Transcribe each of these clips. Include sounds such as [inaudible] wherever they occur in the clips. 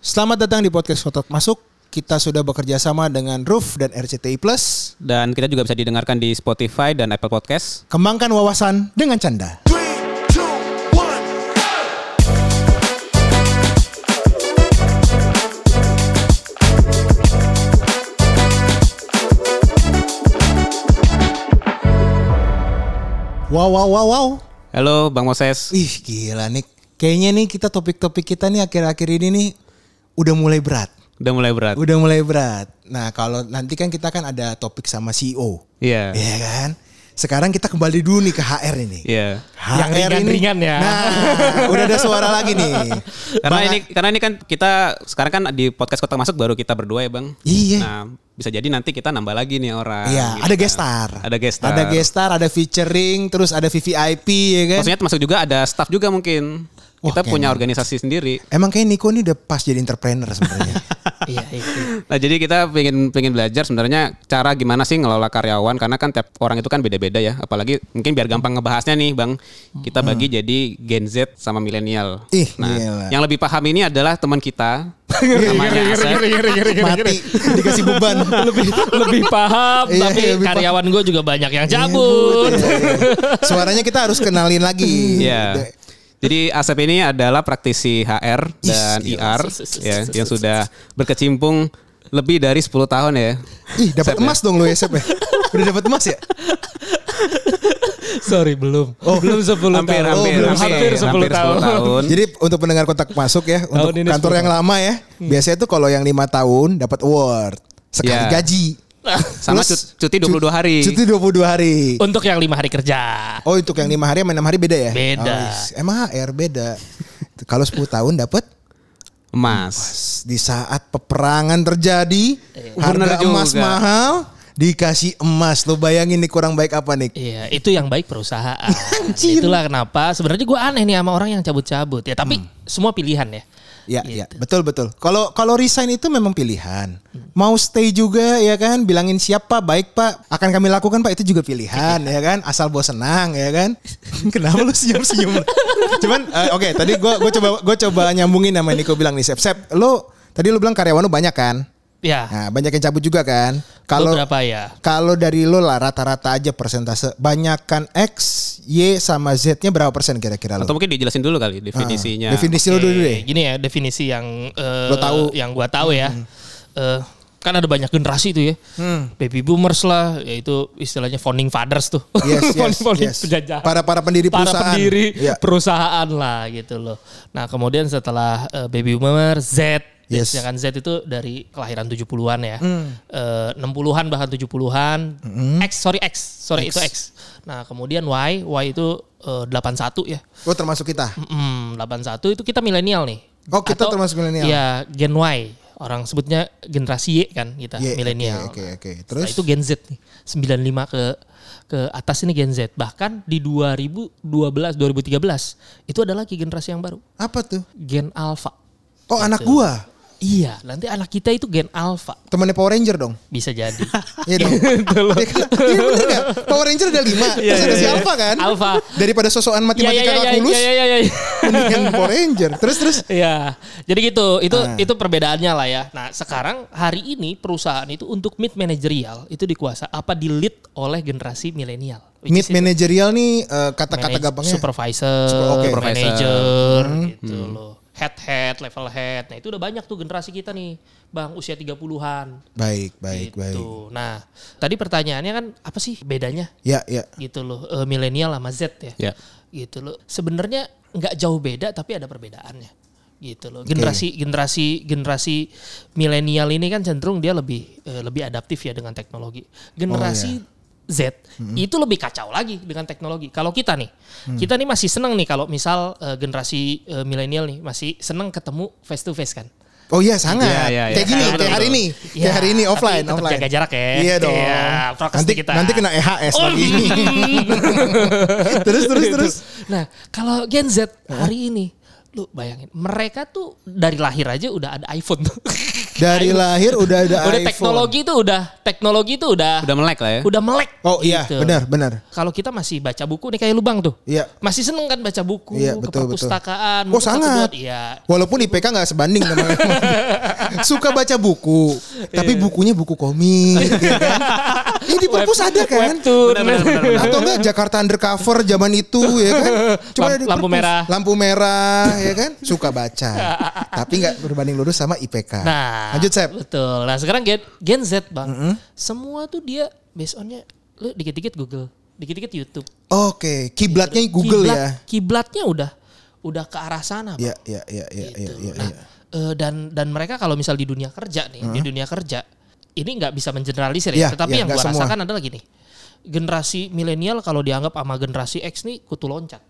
Selamat datang di podcast Kotak Masuk. Kita sudah bekerja sama dengan Roof dan RCTI Plus. Dan kita juga bisa didengarkan di Spotify dan Apple Podcast. Kembangkan wawasan dengan canda. Wow, wow, wow, wow. Halo Bang Moses. Ih, gila nih. Kayaknya nih kita topik-topik kita nih akhir-akhir ini nih udah mulai berat. Udah mulai berat. Udah mulai berat. Nah, kalau nanti kan kita kan ada topik sama CEO. Iya. Iya kan? Sekarang kita kembali dulu nih ke HR ini. Iya. Yang ringan-ringan ya. Nah, udah ada suara lagi nih. Karena Bang- ini karena ini kan kita sekarang kan di podcast Kotak Masuk baru kita berdua ya, Bang. Iya. Nah, bisa jadi nanti kita nambah lagi nih orang. Iya, gitu ada kan. guest star. Ada guest star. Ada guest star, ada featuring, terus ada VVIP ya kan? Maksudnya termasuk juga ada staff juga mungkin. Wah, Kita punya organisasi sendiri. Emang kayak Niko ini udah pas jadi entrepreneur sebenarnya. [laughs] Iya, itu. Nah jadi kita pengen pengen belajar sebenarnya cara gimana sih ngelola karyawan karena kan tiap orang itu kan beda-beda ya. Apalagi mungkin biar gampang ngebahasnya nih bang, kita bagi jadi Gen Z sama milenial. Hmm. Ih, Nah gila. yang lebih paham ini adalah teman kita Iya, namanya. Mati dikasih beban. [laughs] lebih lebih paham Iya, tapi iya, lebih karyawan gue juga banyak yang cabut. Iya, iya. Suaranya kita harus kenalin lagi. Iya. Jadi Asep ini adalah praktisi HR dan Ih, IR ya yang sudah berkecimpung lebih dari 10 tahun ya. Ih, dapat emas dong lu ya, Sep ya? Udah dapat emas ya? Sorry belum. belum 10 Hampir, tahun. hampir, belum. hampir, 10 hampir 10 tahun. tahun. Jadi untuk pendengar kontak masuk ya, untuk kantor 10 yang lama ya, biasanya tuh kalau yang lima tahun dapat award sekali Iya. gaji. Sama cut- cuti 22 hari. Cuti 22 hari. Untuk yang lima hari kerja. Oh, untuk yang lima hari sama enam hari beda ya? Beda. Oh, emang HR beda. kalau 10 tahun dapat Emas. di saat peperangan terjadi, Bener harga emas juga. mahal dikasih emas. Lo bayangin nih kurang baik apa nih? Iya, itu yang baik perusahaan. [laughs] Itulah kenapa sebenarnya gue aneh nih sama orang yang cabut-cabut. Ya, tapi semua pilihan ya. Ya, ya, betul betul. Kalau kalau resign itu memang pilihan. Mau stay juga ya kan, bilangin siapa baik Pak, akan kami lakukan Pak itu juga pilihan ya kan, asal bos senang ya kan. [laughs] Kenapa lu senyum-senyum? Cuman eh, oke, tadi gua gua coba gua coba nyambungin sama Niko bilang nih, Sep, Sep, lu tadi lu bilang karyawan lu banyak kan? Ya. Nah, banyak yang cabut juga kan? Kalau Beberapa ya. kalau dari lo lah rata-rata aja persentase banyakan X, Y sama Z-nya berapa persen kira-kira lo? Atau mungkin dijelasin dulu kali definisinya. Definisi lo dulu deh. Gini ya definisi yang eh, Lo tahu. yang gua tahu ya. Eh, kan ada banyak generasi tuh ya. Hmm. Baby boomers lah, yaitu istilahnya founding fathers tuh. Yes, [laughs] yes, Founding- yes. penjajah. Para- para pendiri Para perusahaan. pendiri Iya. perusahaan lah gitu loh. Nah, kemudian setelah eh, baby boomer Z Yes. Sedangkan Z itu dari kelahiran 70-an ya. Eh, 60-an bahkan 70-an. X, sorry X. Sorry itu X. Nah, kemudian Y, Y itu eh, 81 ya. Oh termasuk kita. Mm, 81 itu kita milenial nih. Oh, kita termasuk milenial. Iya, Gen Y. Orang sebutnya generasi Y kan kita, Iya, milenial. Oke oke. Nah, Terus itu Gen Z nih. 95 ke ke atas ini Gen Z. Bahkan di 2012 2013 itu ada lagi generasi yang baru, apa tuh? Gen Alpha. Oh anak gua. Iya, nanti anak kita itu Gen Alpha. Temannya Power Ranger dong. Bisa jadi. [laughs] Iya dong. Iya? Iya bener gak? Power Ranger ada lima. Iya, Terus ada iya, si iya. Alpha kan? Alpha. Daripada sosokan Iya, matematika iya, iya, kalkulus. iya, iya, iya, iya. Mendingan Power Ranger. Terus terus. Iya, jadi gitu. Itu Ah. itu perbedaannya lah ya. Nah, sekarang hari ini perusahaan itu untuk mid managerial itu dikuasa apa di lead oleh generasi milenial. Mid managerial nih eh, kata-kata gampangnya. supervisor, Super- oke. manager Hmm. gitu loh. Head head, level head. Nah, itu udah banyak tuh generasi kita nih, Bang, usia 30-an. Baik baik baik. Gitu. Nah, tadi pertanyaannya kan apa sih bedanya Ya ya. gitu loh, eh, milenial sama Z ya. Ya. Gitu loh. Sebenarnya nggak jauh beda tapi ada perbedaannya. Gitu loh. Generasi generasi generasi milenial ini kan cenderung dia lebih eh, lebih adaptif ya dengan teknologi. Generasi Z itu lebih kacau lagi dengan teknologi. Kalau kita nih, kita nih masih seneng nih kalau misal eh, generasi eh, milenial nih masih seneng ketemu face to face kan. Oh iya sangat. Iya, iya, iya. Kayak gini, Betul, kayak hari ini. Iya, Kayak hari ini tapi offline, tetap offline. jaga jarak ya. Iya dong. Iya, prokes nanti kita. nanti kena EHS Oh, lagi. [laughs] terus terus terus. Nah, kalau Gen Z hari ini, lu bayangin, mereka tuh dari lahir aja udah ada iPhone tuh. [laughs] Dari lahir udah ada udah iPhone. teknologi itu udah teknologi itu udah Udah melek lah ya. udah melek. Oh iya, gitu. benar, benar. Kalau kita masih baca buku nih kayak lubang tuh. Iya. Masih seneng kan baca buku, Iya, ke betul, betul. perpustakaan. Oh buku satu sangat. Iya. Walaupun IPK nggak sebanding namanya. [laughs] Suka baca buku, tapi Iya. bukunya buku komik, ya kan? Ini di perpus ada kan? Webtoon. Atau enggak Jakarta Undercover zaman itu ya kan? Lamp- ada di lampu merah. Lampu merah ya kan? Suka baca. tapi nggak berbanding lurus sama IPK. Nah, Lanjut Sep. Betul. Nah, sekarang Gen, Gen Z, Bang. Semua tuh dia based on-nya lu dikit-dikit Google, dikit-dikit YouTube. Oke, kiblatnya Google Kiblat- ya. Kiblatnya udah udah ke arah sana, Bang. Iya, iya, iya, iya, iya, Gitu. iya. Nah, iya. eh, dan dan mereka kalau misal di dunia kerja nih, di dunia kerja ini nggak bisa mengeneralisir Iya, ya, tetapi iya, yang gua semua. rasakan adalah gini. Generasi milenial kalau dianggap sama generasi X nih kutu loncat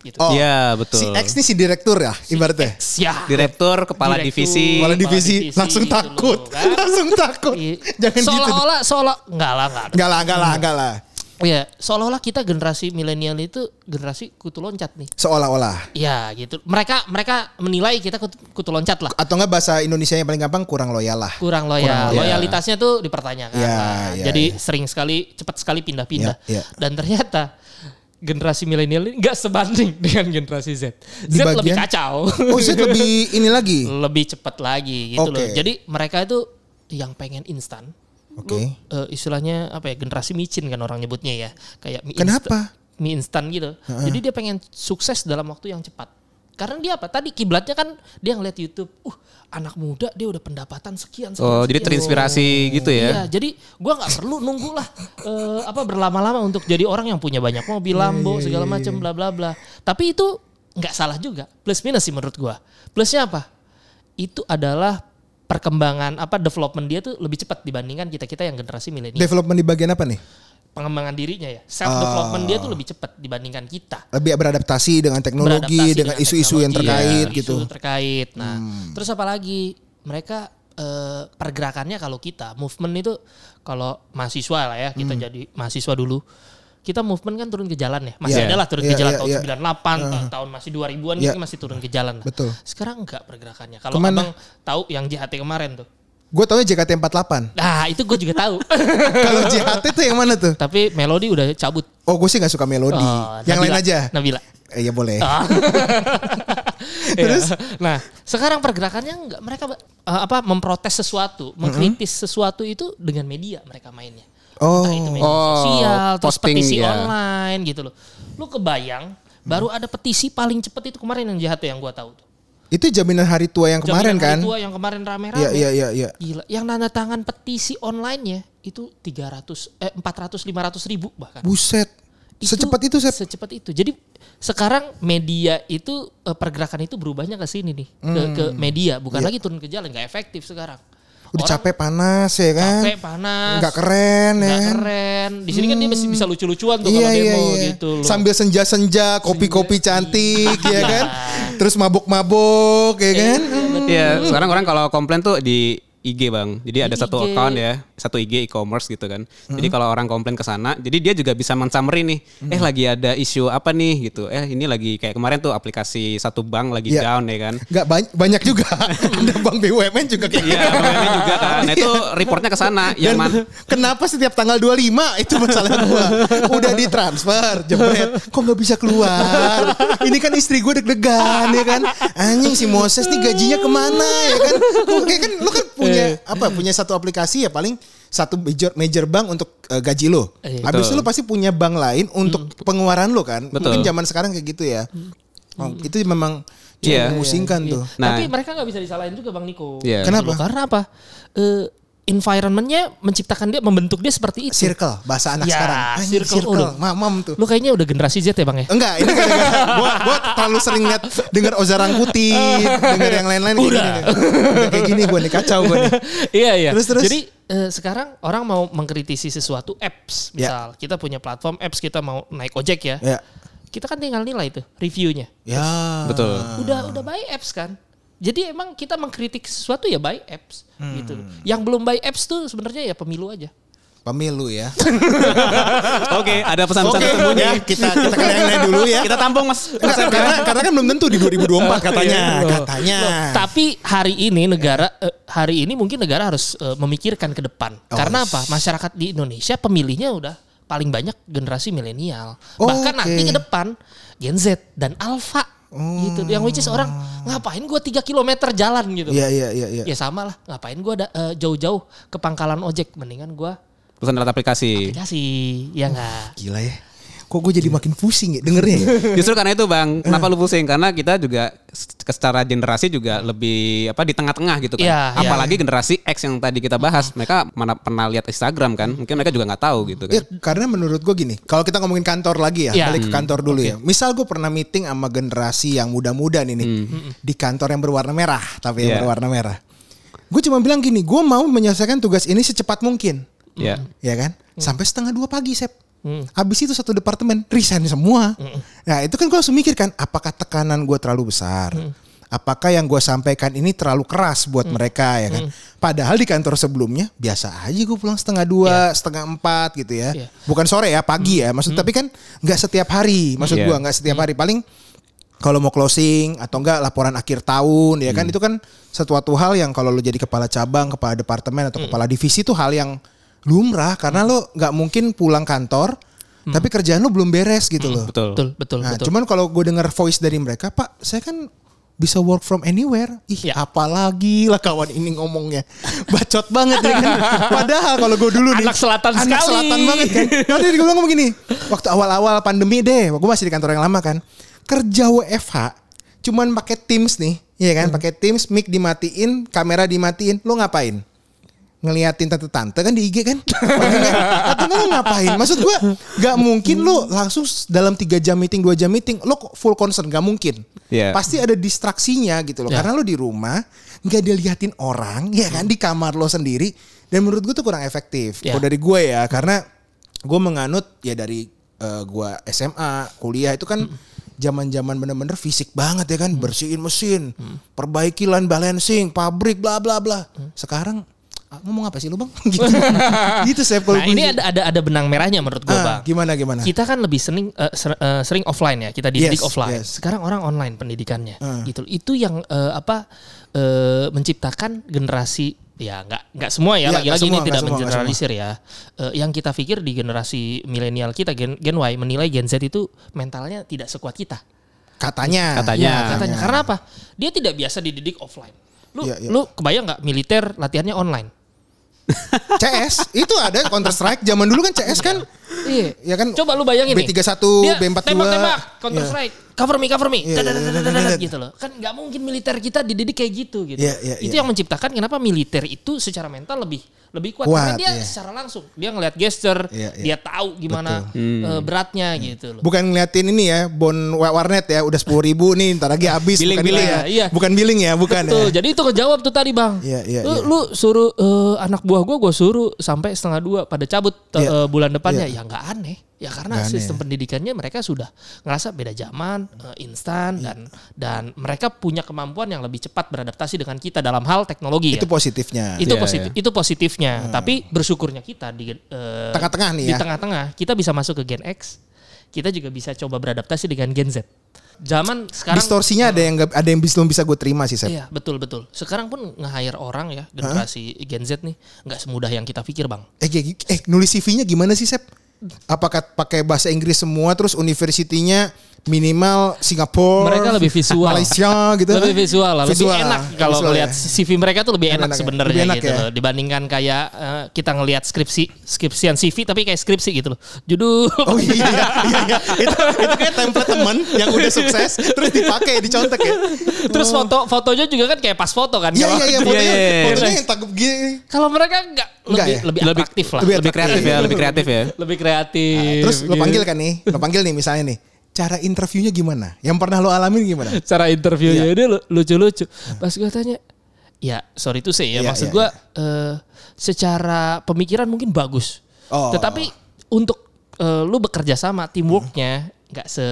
gitu. Oh, Iya, betul. Si X nih si direktur ya, ibaratnya. X ya. Direktur, kepala Direktur. divisi. Kepala Kepala divisi divisi langsung gitu takut. loh, kan? [laughs] langsung takut. Jangan gitu. seolah-olah seolah enggak lah enggak. Enggak lah, enggak lah, enggak lah. Iya, seolah-olah kita generasi milenial itu generasi kutu loncat nih. Seolah-olah. Iya gitu. Mereka mereka menilai kita kutu, kutu loncat lah. Atau enggak bahasa Indonesia yang paling gampang kurang loyal lah. Kurang loyal. loyal. Loyalitasnya tuh dipertanyakan. Iya, Nah, iya, Jadi iya. sering sekali cepat sekali pindah-pindah. Iya, iya. Dan ternyata generasi milenial ini nggak sebanding [laughs] dengan generasi Z. Di Z lebih bagian- kacau. Oh, Z lebih [laughs] ini lagi. lebih cepat lagi gitu Oke. loh. Jadi mereka itu yang pengen instan. Oke. Lu, eh, istilahnya apa ya generasi micin kan orang nyebutnya ya kayak mie Kenapa? instan, mie instan gitu jadi dia pengen sukses dalam waktu yang cepat karena dia apa tadi kiblatnya kan dia ngeliat YouTube uh anak muda dia udah pendapatan sekian sekian Oh, jadi sekian. terinspirasi gitu ya. Iya, jadi gua nggak perlu nunggu lah eh, apa berlama-lama untuk jadi orang yang punya banyak mobil, Lambo segala macam bla bla bla. Tapi itu nggak salah juga. Plus minus sih menurut gua. Plusnya apa? Itu adalah perkembangan apa development dia tuh lebih cepat dibandingkan kita-kita yang generasi milenial. Development di bagian apa nih? Pengembangan dirinya ya. Self development dia tuh lebih cepat dibandingkan kita. Lebih beradaptasi dengan teknologi, Beradaptasi dengan isu-isu yang terkait ya, gitu. Isu terkait. Nah, terus apa lagi? Mereka eh, pergerakannya kalau kita movement itu kalau mahasiswa lah ya, kita jadi mahasiswa dulu. Kita movement kan turun ke jalan ya. Masih Iya. ada lah turun Iya, ke jalan iya, tahun iya. 98, ta- tahun masih 2000-an Iya. ini masih turun ke jalan. Betul. Sekarang enggak pergerakannya. Kalau? Abang tahu yang JHT kemarin tuh. Gue taunya JKT48. Nah, itu gue juga tahu. [laughs] Kalau JHT tuh yang mana tuh? Tapi Melody udah cabut. Oh, gue sih gak suka melodi. Oh, yang lain Nabila. aja. Nabila. Eh, ya boleh. Ah. [laughs] Terus nah, sekarang pergerakannya enggak mereka eh, apa memprotes sesuatu, mengkritis sesuatu itu dengan media mereka mainnya. Oh. Entah itu media Oh, sosial, terus posting, petisi ya. online gitu loh. Lu kebayang baru ada petisi paling cepet itu kemarin yang jahat yang gua tahu tuh. Itu jaminan hari tua yang kemarin Jaminan hari kan? tua yang kemarin rame-rame. Iya, iya, iya, iya. Gila, yang nanda tangan petisi online-nya itu 300 eh 400 500 ribu bahkan. Buset. Secepat itu, Sep. Secepat itu. Jadi sekarang media itu eh, pergerakan itu berubahnya ke sini nih, ke ke media, bukan lagi turun ke jalan, nggak efektif sekarang. Hmm. Udah Orang capek panas ya kan? capek, panas, Nggak keren ya nggak kan? keren. Di sini kan dia masih bisa lucu-lucuan tuh Iya, kalau iya, demo iya. gitu loh. Sambil senja-senja, kopi-kopi cantik ya kan? Terus mabuk-mabuk ya kan? Iya, sekarang orang kalau komplain tuh di IG bang. Jadi ada Di satu IG. account ya, satu IG e-commerce gitu kan. Jadi Hmm. kalau orang komplain ke sana, jadi dia juga bisa mensummary nih. Eh lagi ada isu apa nih gitu. Eh ini lagi kayak kemarin tuh aplikasi satu bank lagi Iya. down ya kan. Nggak banyak, banyak juga. [laughs] Ada bank BUMN juga kayak Iya, gitu. BUMN juga kan. Nah itu reportnya ke sana. Yang kenapa setiap tanggal 25 itu masalah gua. Udah ditransfer, jebret. Kok nggak bisa keluar? Ini kan istri gue deg-degan ya kan. Anjing si Moses nih gajinya ke mana ya kan? Kok kayak kan lu kan punya apa? Punya satu aplikasi ya paling satu major major bank untuk eh, gaji lo. Eh, Habis itu lu pasti punya bank lain untuk pengeluaran lo kan. Betul. Mungkin zaman sekarang kayak gitu ya. Oh, itu memang cukup Iya. memusingkan Iya. tuh. Nah. Tapi mereka nggak bisa disalahin juga Bang Niko. Iya. Gitu Kenapa? Karena apa? Eh, environmentnya menciptakan dia, membentuk dia seperti itu. Circle bahasa anak Ya, sekarang. Anjing, circle. circle. Udah. Mamam tuh. Lu kayaknya udah generasi Z ya Bang ya? Enggak, ini gua, gua terlalu sering lihat dengar Ozarang Kutip, dengar yang lain-lain kayak Udah. gini. nih. Udah kayak gini gue nih kacau gue nih. iya iya. Terus, terus? Jadi eh, sekarang orang mau mengkritisi sesuatu apps, Ya. misal kita punya platform apps kita mau naik ojek ya, Ya. kita kan tinggal nilai tuh reviewnya. Ya. Betul. Udah udah buy apps kan. Jadi emang kita mengkritik sesuatu ya buy apps Hmm. gitu. Yang belum buy apps tuh sebenarnya ya pemilu aja. Pemilu ya. [laughs] Oke, ada pesan-pesan Oke, tersembunyi. ya, kita kita kalian dulu ya. Kita tampung Mas. Enggak, karena karena kan belum tentu di 2024 katanya, katanya. Tapi hari ini negara eh, hari ini mungkin negara harus eh, memikirkan ke depan. Oh, Karena apa? Masyarakat di Indonesia pemilihnya udah paling banyak generasi milenial. Oh, Bahkan nanti ke depan Gen Z dan Alpha gitu. Yang which is orang ngapain gua 3 km jalan gitu. Iya iya iya iya. Ya sama lah, ngapain gua ada eh, jauh-jauh ke pangkalan ojek mendingan gua Pesan lewat aplikasi. aplikasi, ya enggak? Gila ya. Kok gue jadi makin pusing ya dengernya ya? [laughs] Justru karena itu Bang, kenapa lu pusing? Karena kita juga se- secara generasi juga lebih apa di tengah-tengah gitu kan. Iya, iya. Apalagi generasi X yang tadi kita bahas, mereka mana pernah lihat Instagram kan? Mungkin mereka juga nggak tahu gitu Ya, kan. karena menurut gue gini, kalau kita ngomongin kantor lagi ya, Iya. balik ke kantor dulu ya. Misal gue pernah meeting sama generasi yang muda-muda nih, nih di kantor yang berwarna merah, tapi yang Iya. berwarna merah. Gue cuma bilang gini, gue mau menyelesaikan tugas ini secepat mungkin, Ya. ya kan? Sampai setengah dua pagi, Sep. Hmm. Habis itu satu departemen resign semua. Nah itu kan gue langsung mikir kan, apakah tekanan gue terlalu besar? Hmm. Apakah yang gue sampaikan ini terlalu keras buat mereka ya kan? Padahal di kantor sebelumnya biasa aja gue pulang setengah dua, setengah empat gitu ya. Iya. Bukan sore ya, pagi ya. Maksud tapi kan nggak setiap hari. Maksud Iya. gue nggak setiap hari. Paling kalau mau closing atau enggak laporan akhir tahun ya kan itu kan sesuatu hal yang kalau lo jadi kepala cabang, kepala departemen atau kepala divisi itu hal yang lumrah karena lo nggak mungkin pulang kantor tapi kerjaan lo belum beres gitu loh. Betul. Betul, betul, Nah, betul. cuman kalau gue dengar voice dari mereka, Pak, saya kan bisa work from anywhere. Ih, Ya. apalagi lah kawan ini ngomongnya. [laughs] Bacot banget ya kan. Padahal kalau gue dulu nih. Anak selatan anak sekali. selatan banget kan. Nanti gue bilang begini. Waktu awal-awal pandemi deh. Gue masih di kantor yang lama kan. Kerja WFH. Cuman pakai Teams nih. Iya kan. Pakai Teams, mic dimatiin, kamera dimatiin. Lo ngapain? Ngeliatin tante-tante kan di IG kan? Nggak lo ngapain? Maksud gue nggak mungkin lo langsung dalam tiga jam meeting dua jam meeting lo kok full concern? Nggak mungkin. Iya. pasti ada distraksinya gitu loh. Ya. karena lo di rumah nggak diliatin orang ya kan di kamar lo sendiri. Dan menurut gue tuh kurang efektif. Ya. kalau dari gue ya karena gue menganut ya dari eh, gue SMA kuliah itu kan zaman-zaman bener-bener fisik banget ya kan bersihin mesin perbaiki line balancing pabrik bla bla bla. Sekarang ah, ngomong apa sih lu bang [laughs] gitu gitu saya Nah, ini ada ada ada benang merahnya menurut gua, Bang. gimana gimana Kita kan lebih sering eh, ser- eh, sering offline ya, kita dididik Yes, offline. yes. Sekarang orang online pendidikannya. Hmm. Gitu. Itu yang eh, apa eh, menciptakan generasi ya nggak nggak semua ya, Ya, lagi-lagi semua, ini tidak semua, mengeneralisir ya. Eh, yang kita pikir di generasi milenial kita Gen, Gen Y menilai Gen Z itu mentalnya tidak sekuat kita. katanya Katanya. Ya, katanya. Karena apa? Dia tidak biasa dididik offline. Lu Iya, iya. lu kebayang nggak militer latihannya online? CS itu ada Counter Strike zaman dulu kan CS kan Iya. ya kan Coba lu bayangin nih. B31, Dia B42. Tembak-tembak, counter Iya. strike, cover me, cover me, Iya, iya, iya, gitu loh. Kan nggak mungkin militer kita dididik kayak gitu gitu. Iya, iya, itu iya. yang menciptakan kenapa militer itu secara mental lebih lebih kuat, Kuat, karena dia iya. secara langsung dia ngelihat gesture, Iya, iya. dia tahu gimana eh, beratnya gitu loh. Bukan ngeliatin ini ya, bon wa- warnet ya, udah sepuluh ribu nih, ntar lagi habis. Billing, bukan billing. ya. Iya. Bukan billing ya, bukan Tuh, ya. jadi itu kejawab tuh tadi bang. Iya, iya, lu, iya. lu suruh eh, anak buah gue, gue suruh sampai setengah dua pada cabut eh, Iya. bulan depannya, Iya. ya nggak aneh. Ya karena aneh sistem pendidikannya mereka sudah ngerasa beda zaman, eh, instan Iya. dan dan mereka punya kemampuan yang lebih cepat beradaptasi dengan kita dalam hal teknologi. Itu ya. positifnya. itu Iya, positif, itu positifnya. Tapi bersyukurnya kita di eh, Tengah-tengah nih di ya. tengah-tengah kita bisa masuk ke Gen X, kita juga bisa coba beradaptasi dengan Gen Z. Zaman sekarang Distorsinya ada yang nggak- ada yang belum bisa gue terima sih, Sep. Iya betul betul. Sekarang pun nge-hire orang ya generasi Gen Z nih nggak semudah yang kita pikir bang. Eh, eh nulis CV-nya gimana sih, Sep? Apakah pakai bahasa Inggris semua terus universitinya minimal Singapura, Mereka lebih visual. Malaysia gitu. lebih visual lah, lebih Visual, enak kalau melihat ya. CV mereka tuh lebih enak Enak ya? sebenarnya Lebih gitu ya? loh dibandingkan kayak eh, kita ngelihat skripsi skripsian CV tapi kayak skripsi gitu loh. Judul Oh iya, iya, iya. [laughs] Itu, itu kayak template temen yang udah sukses terus dipakai, dicontek ya. Terus foto fotonya juga kan kayak pas foto kan. Iya, iya, iya. [laughs] Iya, Fotonya, iya, iya. fotonya yang takut gini. Kalau mereka nggak Nggak lebih ya? lebih Lebih- atraktif lah. lebih Lebih kreatif ya, lebih kreatif ya. Lebih kreatif. Terus lo panggil kan nih, lo [laughs] panggil nih misalnya nih. Cara interviewnya gimana? Yang pernah lo alamin gimana? cara interviewnya Iya. dia lu- lucu-lucu. Pas gue tanya, ya sorry tuh say ya, Iya, maksud iya, gue eh, secara pemikiran mungkin bagus, Oh. tetapi untuk eh, lu bekerja sama teamworknya nggak se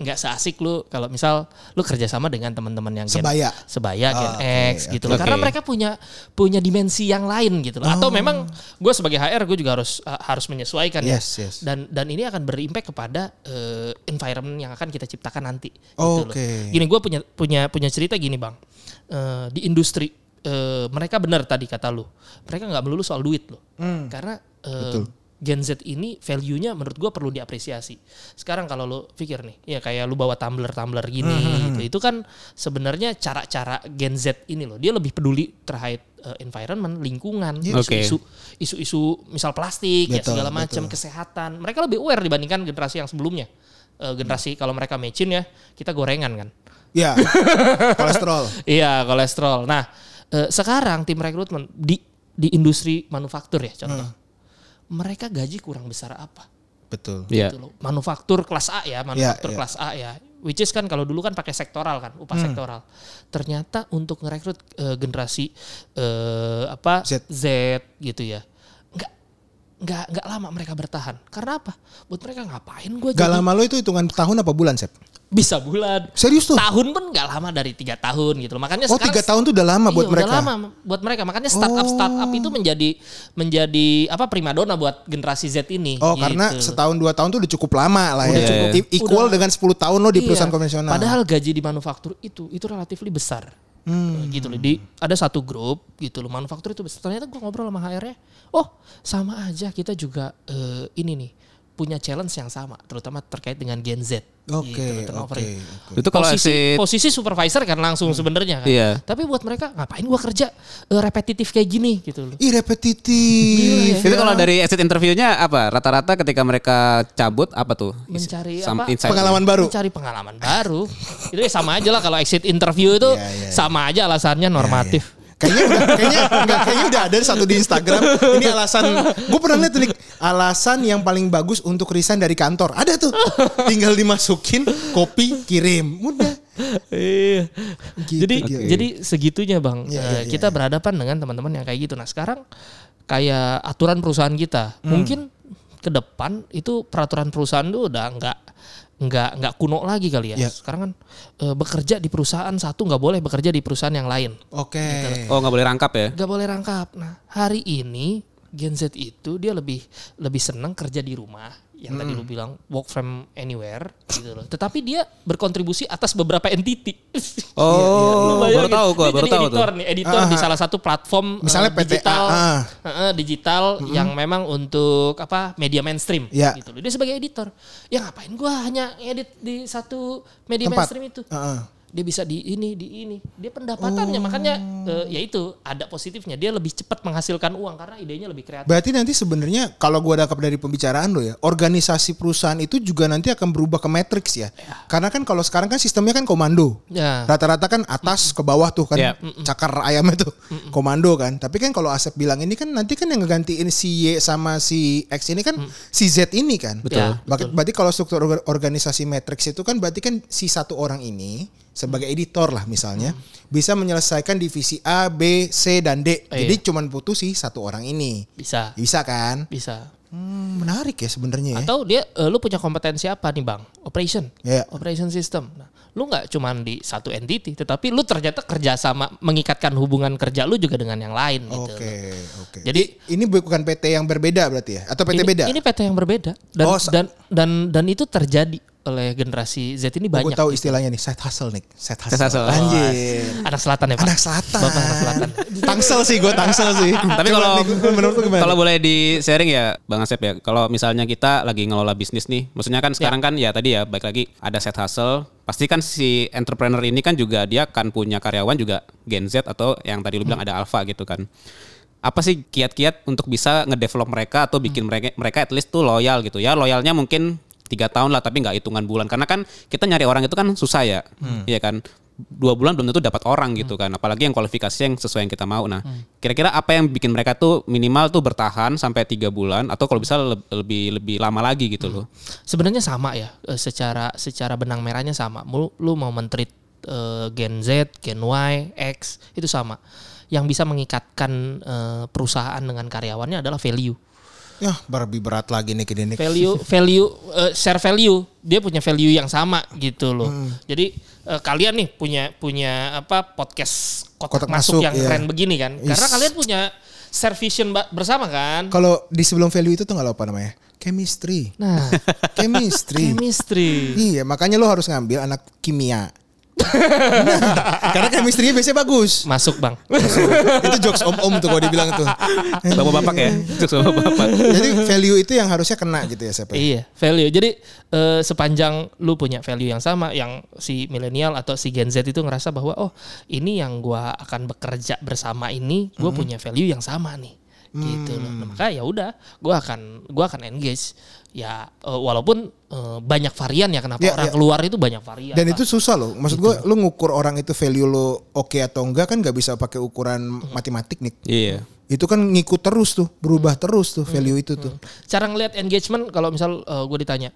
nggak seasik lu kalau misal lu kerjasama dengan teman-teman yang Gen- Sebaya. sebaya Gen Oh, oke, X gitu loh oke. karena mereka punya punya dimensi yang lain gitu loh atau Oh. memang gue sebagai HR gue juga harus uh, harus menyesuaikan ya Yes, yes. dan dan ini akan berimpact kepada uh, environment yang akan kita ciptakan nanti gitu loh. Oke. gini gue punya punya punya cerita gini bang Eh, di industri eh, mereka benar tadi kata lu mereka nggak melulu soal duit loh karena eh, Gen Z ini value-nya menurut gua perlu diapresiasi. Sekarang kalau lu pikir nih, ya kayak lu bawa tumbler-tumbler gini gitu. Itu kan sebenarnya cara-cara Gen Z ini loh. Dia lebih peduli terkait eh, environment, lingkungan, Oke. isu-isu isu-isu misal plastik ya Betul, segala macam, kesehatan. Mereka lebih aware dibandingkan generasi yang sebelumnya. Eh, generasi kalau mereka mecin ya, kita gorengan kan. Ya. [laughs] Kolesterol. Iya kolesterol. Nah eh, sekarang tim rekrutmen di di industri manufaktur ya contoh, mereka gaji kurang besar apa? Betul. Iya. Gitu loh. Manufaktur kelas A ya, manufaktur iya. kelas A ya. Which is kan kalau dulu kan pakai sektoral kan, upah sektoral. Ternyata untuk ngerekrut eh, generasi eh, apa Z. Z gitu ya, nggak nggak lama mereka bertahan. Karena apa? Buat mereka ngapain gue Gak lama lo itu hitungan tahun apa bulan, Sep? bisa bulan. Serius tuh? Tahun pun nggak lama dari tiga tahun gitu loh. Makanya Oh, sekarang tiga tahun tuh udah lama buat Iya, mereka. Udah lama buat mereka. Makanya startup startup itu menjadi menjadi apa primadona buat generasi Z ini. Oh, gitu. karena setahun dua tahun tuh udah cukup lama lah Udah ya. cukup. Equal Udah. dengan 10 tahun lo di Iya. perusahaan konvensional. Padahal gaji di manufaktur itu itu relatif besar. Hmm. Gitu loh. Di ada satu grup gitu loh manufaktur itu. Ternyata gua ngobrol sama HR-nya. Oh, sama aja kita juga eh, ini nih punya challenge yang sama, terutama terkait dengan Gen Z. Oke, gitu loh, turnover oke, ini. oke. Itu kalau posisi, exit posisi supervisor kan langsung sebenarnya kan. Iya. Tapi buat mereka ngapain gua kerja eh, repetitif kayak gini gitu loh. Ih repetitif. Itu kalau dari exit interviewnya apa? Rata-rata ketika mereka cabut apa tuh? Mencari Some apa? insight. Pengalaman baru. Mencari pengalaman baru. itu ya sama aja lah kalau exit interview itu Iya, iya, iya. sama aja alasannya normatif. Kayaknya udah kayaknya enggak kayaknya udah ada satu di Instagram. Ini alasan gue pernah lihat Nik, alasan yang paling bagus untuk resign dari kantor. Ada tuh. Tinggal dimasukin kopi kirim. Udah. Iya. Gitu, jadi gitu. jadi segitunya bang, iya, iya, kita berhadapan dengan teman-teman yang kayak gitu. Nah sekarang kayak aturan perusahaan kita, Hmm. mungkin ke depan itu peraturan perusahaan tuh udah nggak nggak nggak kuno lagi kali ya. Iya. Sekarang kan eh, bekerja di perusahaan satu nggak boleh bekerja di perusahaan yang lain, Oke. Oh nggak boleh rangkap ya? nggak boleh rangkap. Nah hari ini Gen Z itu dia lebih lebih senang kerja di rumah yang tadi Hmm. lu bilang work from anywhere gitu loh. [laughs] Tetapi dia berkontribusi atas beberapa entity. [laughs] Oh, Lu baru bayangin, tahu gua, dia baru jadi tahu tuh. editor nih, editor di salah satu platform Ah, Misalnya eh, PTA, digital, ah. eh, eh, digital yang memang untuk apa media mainstream Ya. gitu loh. Dia sebagai editor. Ya ngapain gua hanya edit di satu media Tempat. mainstream itu. Heeh. Dia bisa di ini di ini. Dia pendapatannya makanya eh, ya itu ada positifnya. Dia lebih cepat menghasilkan uang karena idenya lebih kreatif. Berarti nanti sebenarnya kalau gua dapat dari pembicaraan lo ya, organisasi perusahaan itu juga nanti akan berubah ke matrix ya. Karena kan kalau sekarang kan sistemnya kan komando. Ya. Rata-rata kan atas ke bawah tuh kan Iya. cakar ayamnya tuh komando kan. Tapi kan kalau Asep bilang ini kan nanti kan yang ngegantiin si Y sama si X ini kan si Z ini kan. Betul. Berarti, berarti kalau struktur orga- organisasi matrix itu kan berarti kan si satu orang ini sebagai editor lah misalnya bisa menyelesaikan divisi A, B, C dan D. Iya. Jadi cuman butuh si satu orang ini. Bisa. Bisa kan? Bisa. Hmm, menarik ya sebenarnya ya. Atau dia eh, lu punya kompetensi apa nih, Bang? Operation. Iya. Operation system. Nah, lu nggak cuman di satu entity, tetapi lu ternyata kerja sama mengikatkan hubungan kerja lu juga dengan yang lain gitu. Oke, loh. oke. Jadi- I- ini bukan PT yang berbeda berarti ya? Atau PT ini, beda? Ini PT yang berbeda dan Oh, dan dan dan itu terjadi oleh generasi Z ini Gue banyak. tahu istilahnya nih, side hustle nih, side hustle. Side hustle. Anjir. Anak selatan ya, Pak. Anak selatan. Bapak anak selatan. [laughs] tangsel sih, gue tangsel sih. [laughs] Tapi kalau menurut lu gimana? kalau boleh di sharing ya Bang Asep ya. Kalau misalnya kita lagi ngelola bisnis nih, maksudnya kan sekarang kan ya tadi ya baik lagi ada set hustle. Pasti kan si entrepreneur ini kan juga dia akan punya karyawan juga Gen Z atau yang tadi lu bilang ada alpha gitu kan. Apa sih kiat-kiat untuk bisa ngedevelop mereka atau bikin mereka mereka at least tuh loyal gitu ya. Loyalnya mungkin tiga tahun lah tapi nggak hitungan bulan. Karena kan kita nyari orang itu kan susah ya, iya kan? Dua bulan belum tentu dapat orang gitu kan. Apalagi yang kualifikasi yang sesuai yang kita mau. Nah kira-kira apa yang bikin mereka tuh minimal tuh bertahan sampai tiga bulan? Atau kalau bisa le- lebih lebih lama lagi gitu loh. Sebenarnya sama ya, eh, secara secara benang merahnya sama. Lu, lu mau mentreat eh, Gen Z, Gen Y, X itu sama. Yang bisa mengikatkan eh, perusahaan dengan karyawannya adalah value. Ya, lebih berat lagi nih kini value value eh, share value dia punya value yang sama gitu loh Hmm. jadi eh, kalian nih punya punya apa podcast kotak, Kotak masuk, masuk, yang iya. keren begini kan karena Is. kalian punya share vision bersama kan Kalau di sebelum value itu tuh nggak apa namanya? Chemistry. nah [laughs] Chemistry. chemistry Iya, makanya lo harus ngambil anak kimia. [laughs] Karena chemistry-nya biasanya bagus. masuk bang [laughs] itu jokes om-om tuh kalau dibilang tuh. Bapak-bapak ya. Jokes bapak-bapak. Jadi value itu yang harusnya kena gitu ya siapa? Iya, value. Jadi eh, sepanjang lu punya value yang sama, yang si milenial atau si Gen Z itu ngerasa bahwa oh ini yang gua akan bekerja bersama ini, gua punya value yang sama nih, gitu loh. Nah, maka ya udah, gua akan gua akan engage. Ya eh, walaupun eh, banyak varian ya kenapa Ya, orang ya. keluar itu banyak varian. Dan Pak. itu susah loh. Maksud gue, lu ngukur orang itu value lo oke atau enggak kan nggak bisa pakai ukuran matematik nih. Iya. Itu kan ngikut terus tuh, berubah terus tuh value itu tuh. cara ngelihat engagement kalau misal gue ditanya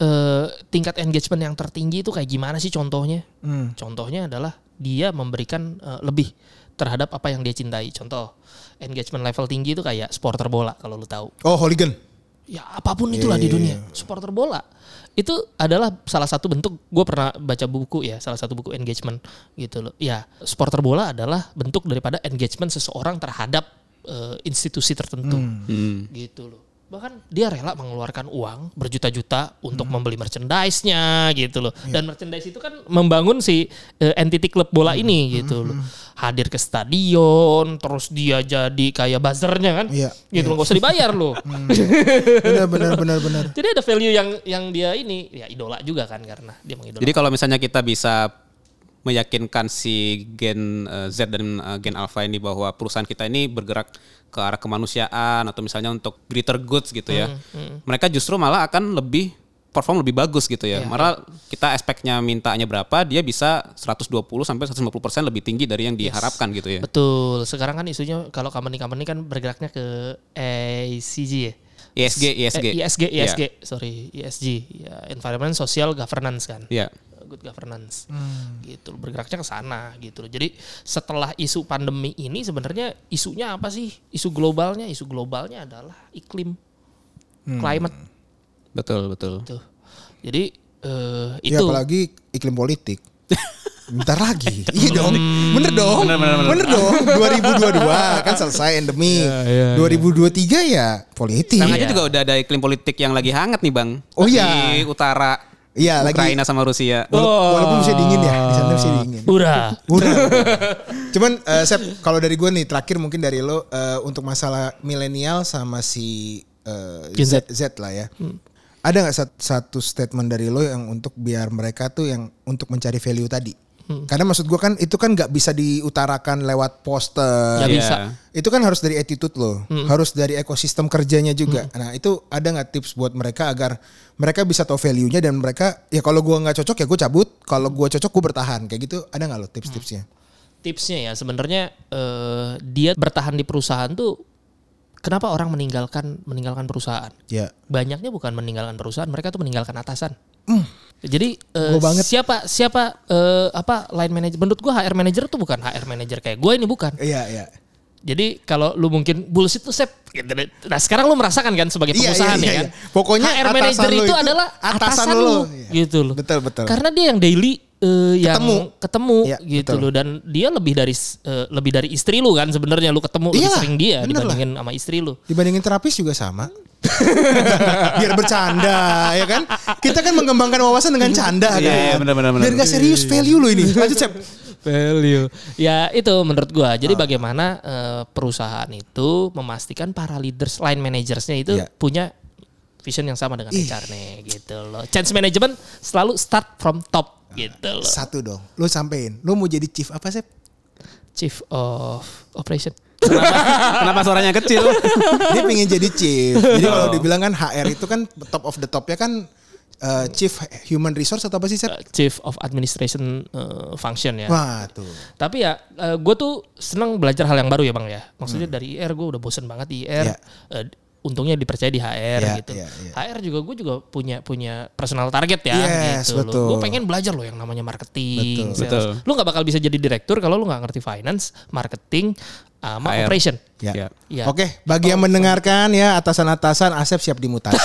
eh, tingkat engagement yang tertinggi itu kayak gimana sih contohnya? Contohnya adalah dia memberikan eh, lebih terhadap apa yang dia cintai. Contoh engagement level tinggi itu kayak supporter bola kalau lu tahu. Oh, hooligan. Ya apa pun itulah di Iya, dunia supporter bola itu adalah salah satu bentuk gue pernah baca buku ya salah satu buku engagement gitu loh. Ya supporter bola adalah bentuk daripada engagement seseorang terhadap eh, institusi tertentu Hmm. gitu loh. Bahkan dia rela mengeluarkan uang berjuta-juta untuk membeli merchandise-nya gitu loh. Dan merchandise itu kan membangun si eh, entity klub bola ini gitu loh. Hadir ke stadion, terus dia jadi kayak buzzernya kan. Iya, Gitu loh, gak usah dibayar loh. [laughs] Benar benar [laughs] benar benar. Jadi ada value yang yang dia ini ya idola juga kan karena dia mengidolakan. Jadi kalau misalnya kita bisa meyakinkan si Gen eh, Z dan eh, Gen Alpha ini bahwa perusahaan kita ini bergerak ke arah kemanusiaan atau misalnya untuk greater goods gitu ya. Mereka justru malah akan lebih perform lebih bagus gitu ya. Malah kita aspeknya mintanya berapa, dia bisa 120 sampai 150% lebih tinggi dari yang diharapkan gitu ya. Betul. Sekarang kan isunya kalau company-company kan bergeraknya ke ESG ya. ISG, ISG. Eh, ISG, Iya. ISG, sorry, ESG, ya Environment Social Governance kan. Iya. Good governance, gitu. Bergeraknya ke sana, gitu. Jadi setelah isu pandemi ini sebenarnya isunya apa sih? Isu globalnya, isu globalnya adalah iklim, climate, Betul, betul. tuh. Jadi eh, Ya itu apalagi iklim politik. [laughs] Bentar lagi. iya dong. Bener dong. Bener, bener, bener. dong. [laughs] 2022 kan selesai endemi. 2023 ya politik. Sekarang aja juga udah ada iklim politik yang lagi hangat nih bang. Oh, iya. Di utara. Iya, lagi- Ukraina sama Rusia. Wala- Walaupun bisa dingin ya, di sana bisa dingin. Udah. Udah. Cuman eh, Sep, kalau dari gue nih terakhir mungkin dari lo eh, untuk masalah milenial sama si eh, Gen Z, Z. Z lah ya. Ada nggak sat- satu statement dari lo yang untuk biar mereka tuh yang untuk mencari value tadi? Karena maksud gue kan itu kan nggak bisa diutarakan lewat poster. Iya. bisa. Itu kan harus dari attitude lo, harus dari ekosistem kerjanya juga. Nah itu ada nggak tips buat mereka agar mereka bisa tahu value-nya dan mereka ya kalau gua nggak cocok ya gue cabut, kalau gua cocok gue bertahan kayak gitu. Ada nggak lo tips-tipsnya? tipsnya ya sebenarnya eh, dia bertahan di perusahaan tuh kenapa orang meninggalkan meninggalkan perusahaan Ya. banyaknya bukan meninggalkan perusahaan mereka tuh meninggalkan atasan jadi eh, Gua banget. siapa siapa eh, apa line manager menurut gua HR manager tuh bukan HR manager kayak gue ini bukan Iya iya. jadi kalau lu mungkin bullshit tuh sep gitu nah sekarang lu merasakan kan sebagai Iya, pengusaha iya, nih iya, kan iya. Pokoknya HR manager itu, itu adalah atasan atasan, lu. lu Iya. gitu loh Betul, betul. karena dia yang daily eh, yang Ketemu. ketemu Iya, gitu betul. loh dan dia lebih dari eh, lebih dari istri lu kan sebenarnya lu ketemu lebih Iyalah, sering dia bener lah. dibandingin sama istri lu Dibandingin terapis juga sama. [laughs] Biar bercanda ya kan. Kita kan mengembangkan wawasan dengan canda kan. Iya, iya, benar, benar, benar. Biar gak serius value lo ini. Lanjut Sep. value ya itu menurut gua jadi bagaimana eh, perusahaan itu memastikan para leaders line managersnya itu Iya. punya vision yang sama dengan HR nih gitu loh change management selalu start from top gitu loh Satu dong. Lo sampein. Lo mau jadi chief apa Sep? chief of operation Kenapa suaranya kecil? Dia pengen jadi chief. Jadi kalau dibilang kan HR itu kan top of the topnya kan eh, chief human resource atau apa sih? Uh, chief of administration uh, function ya. Wah tuh. Tapi ya gue tuh seneng belajar hal yang baru ya bang ya. Maksudnya dari IR gue udah bosen banget di IR. Iya. Eh, untungnya dipercaya di HR Iya, gitu. iya, iya. HR juga gue juga punya punya personal target ya Yes, gitu betul. Gue pengen belajar loh yang namanya marketing. Betul. sales. Betul. Lu nggak bakal bisa jadi direktur kalau lu nggak ngerti finance, marketing, sama HR. operation. Ya. Ya. Iya. Oke, bagi yang mendengarkan ya atasan-atasan Asep siap dimutasi.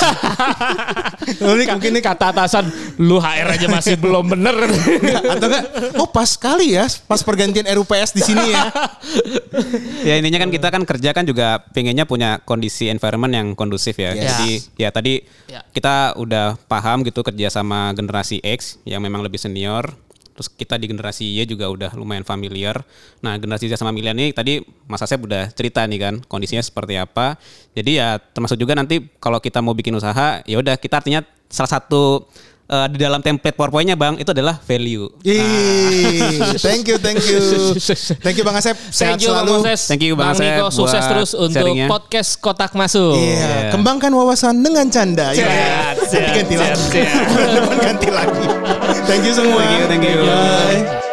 Lalu mungkin ini Kata atasan, lu HR aja masih [laughs] belum bener. atau enggak? Oh pas sekali ya, pas pergantian RUPS di sini ya. Ya intinya kan kita kan kerja kan juga pengennya punya kondisi environment yang kondusif ya. Yes. Jadi ya tadi Ya. kita udah paham gitu kerja sama generasi X yang memang lebih senior. Terus kita di generasi Y juga udah lumayan familiar. Nah generasi Z sama milenial ini tadi Mas Asep udah cerita nih kan kondisinya seperti apa. Jadi ya termasuk juga nanti kalau kita mau bikin usaha ya udah kita artinya salah satu eh, di dalam template PowerPoint-nya Bang itu adalah value. Ih, [laughs] thank you, thank you. [laughs] Thank you Bang Asep. Sehat Thank you Bang selalu. Moses. Thank you, Bang Bang Asep, Niko sukses terus untuk sharingnya. podcast Kotak Masuk. Iya, kembangkan wawasan dengan canda. Ya. Siap, siap, ganti lagi. [laughs] ganti lagi. Thank you semua. Thank you, thank you. Bye.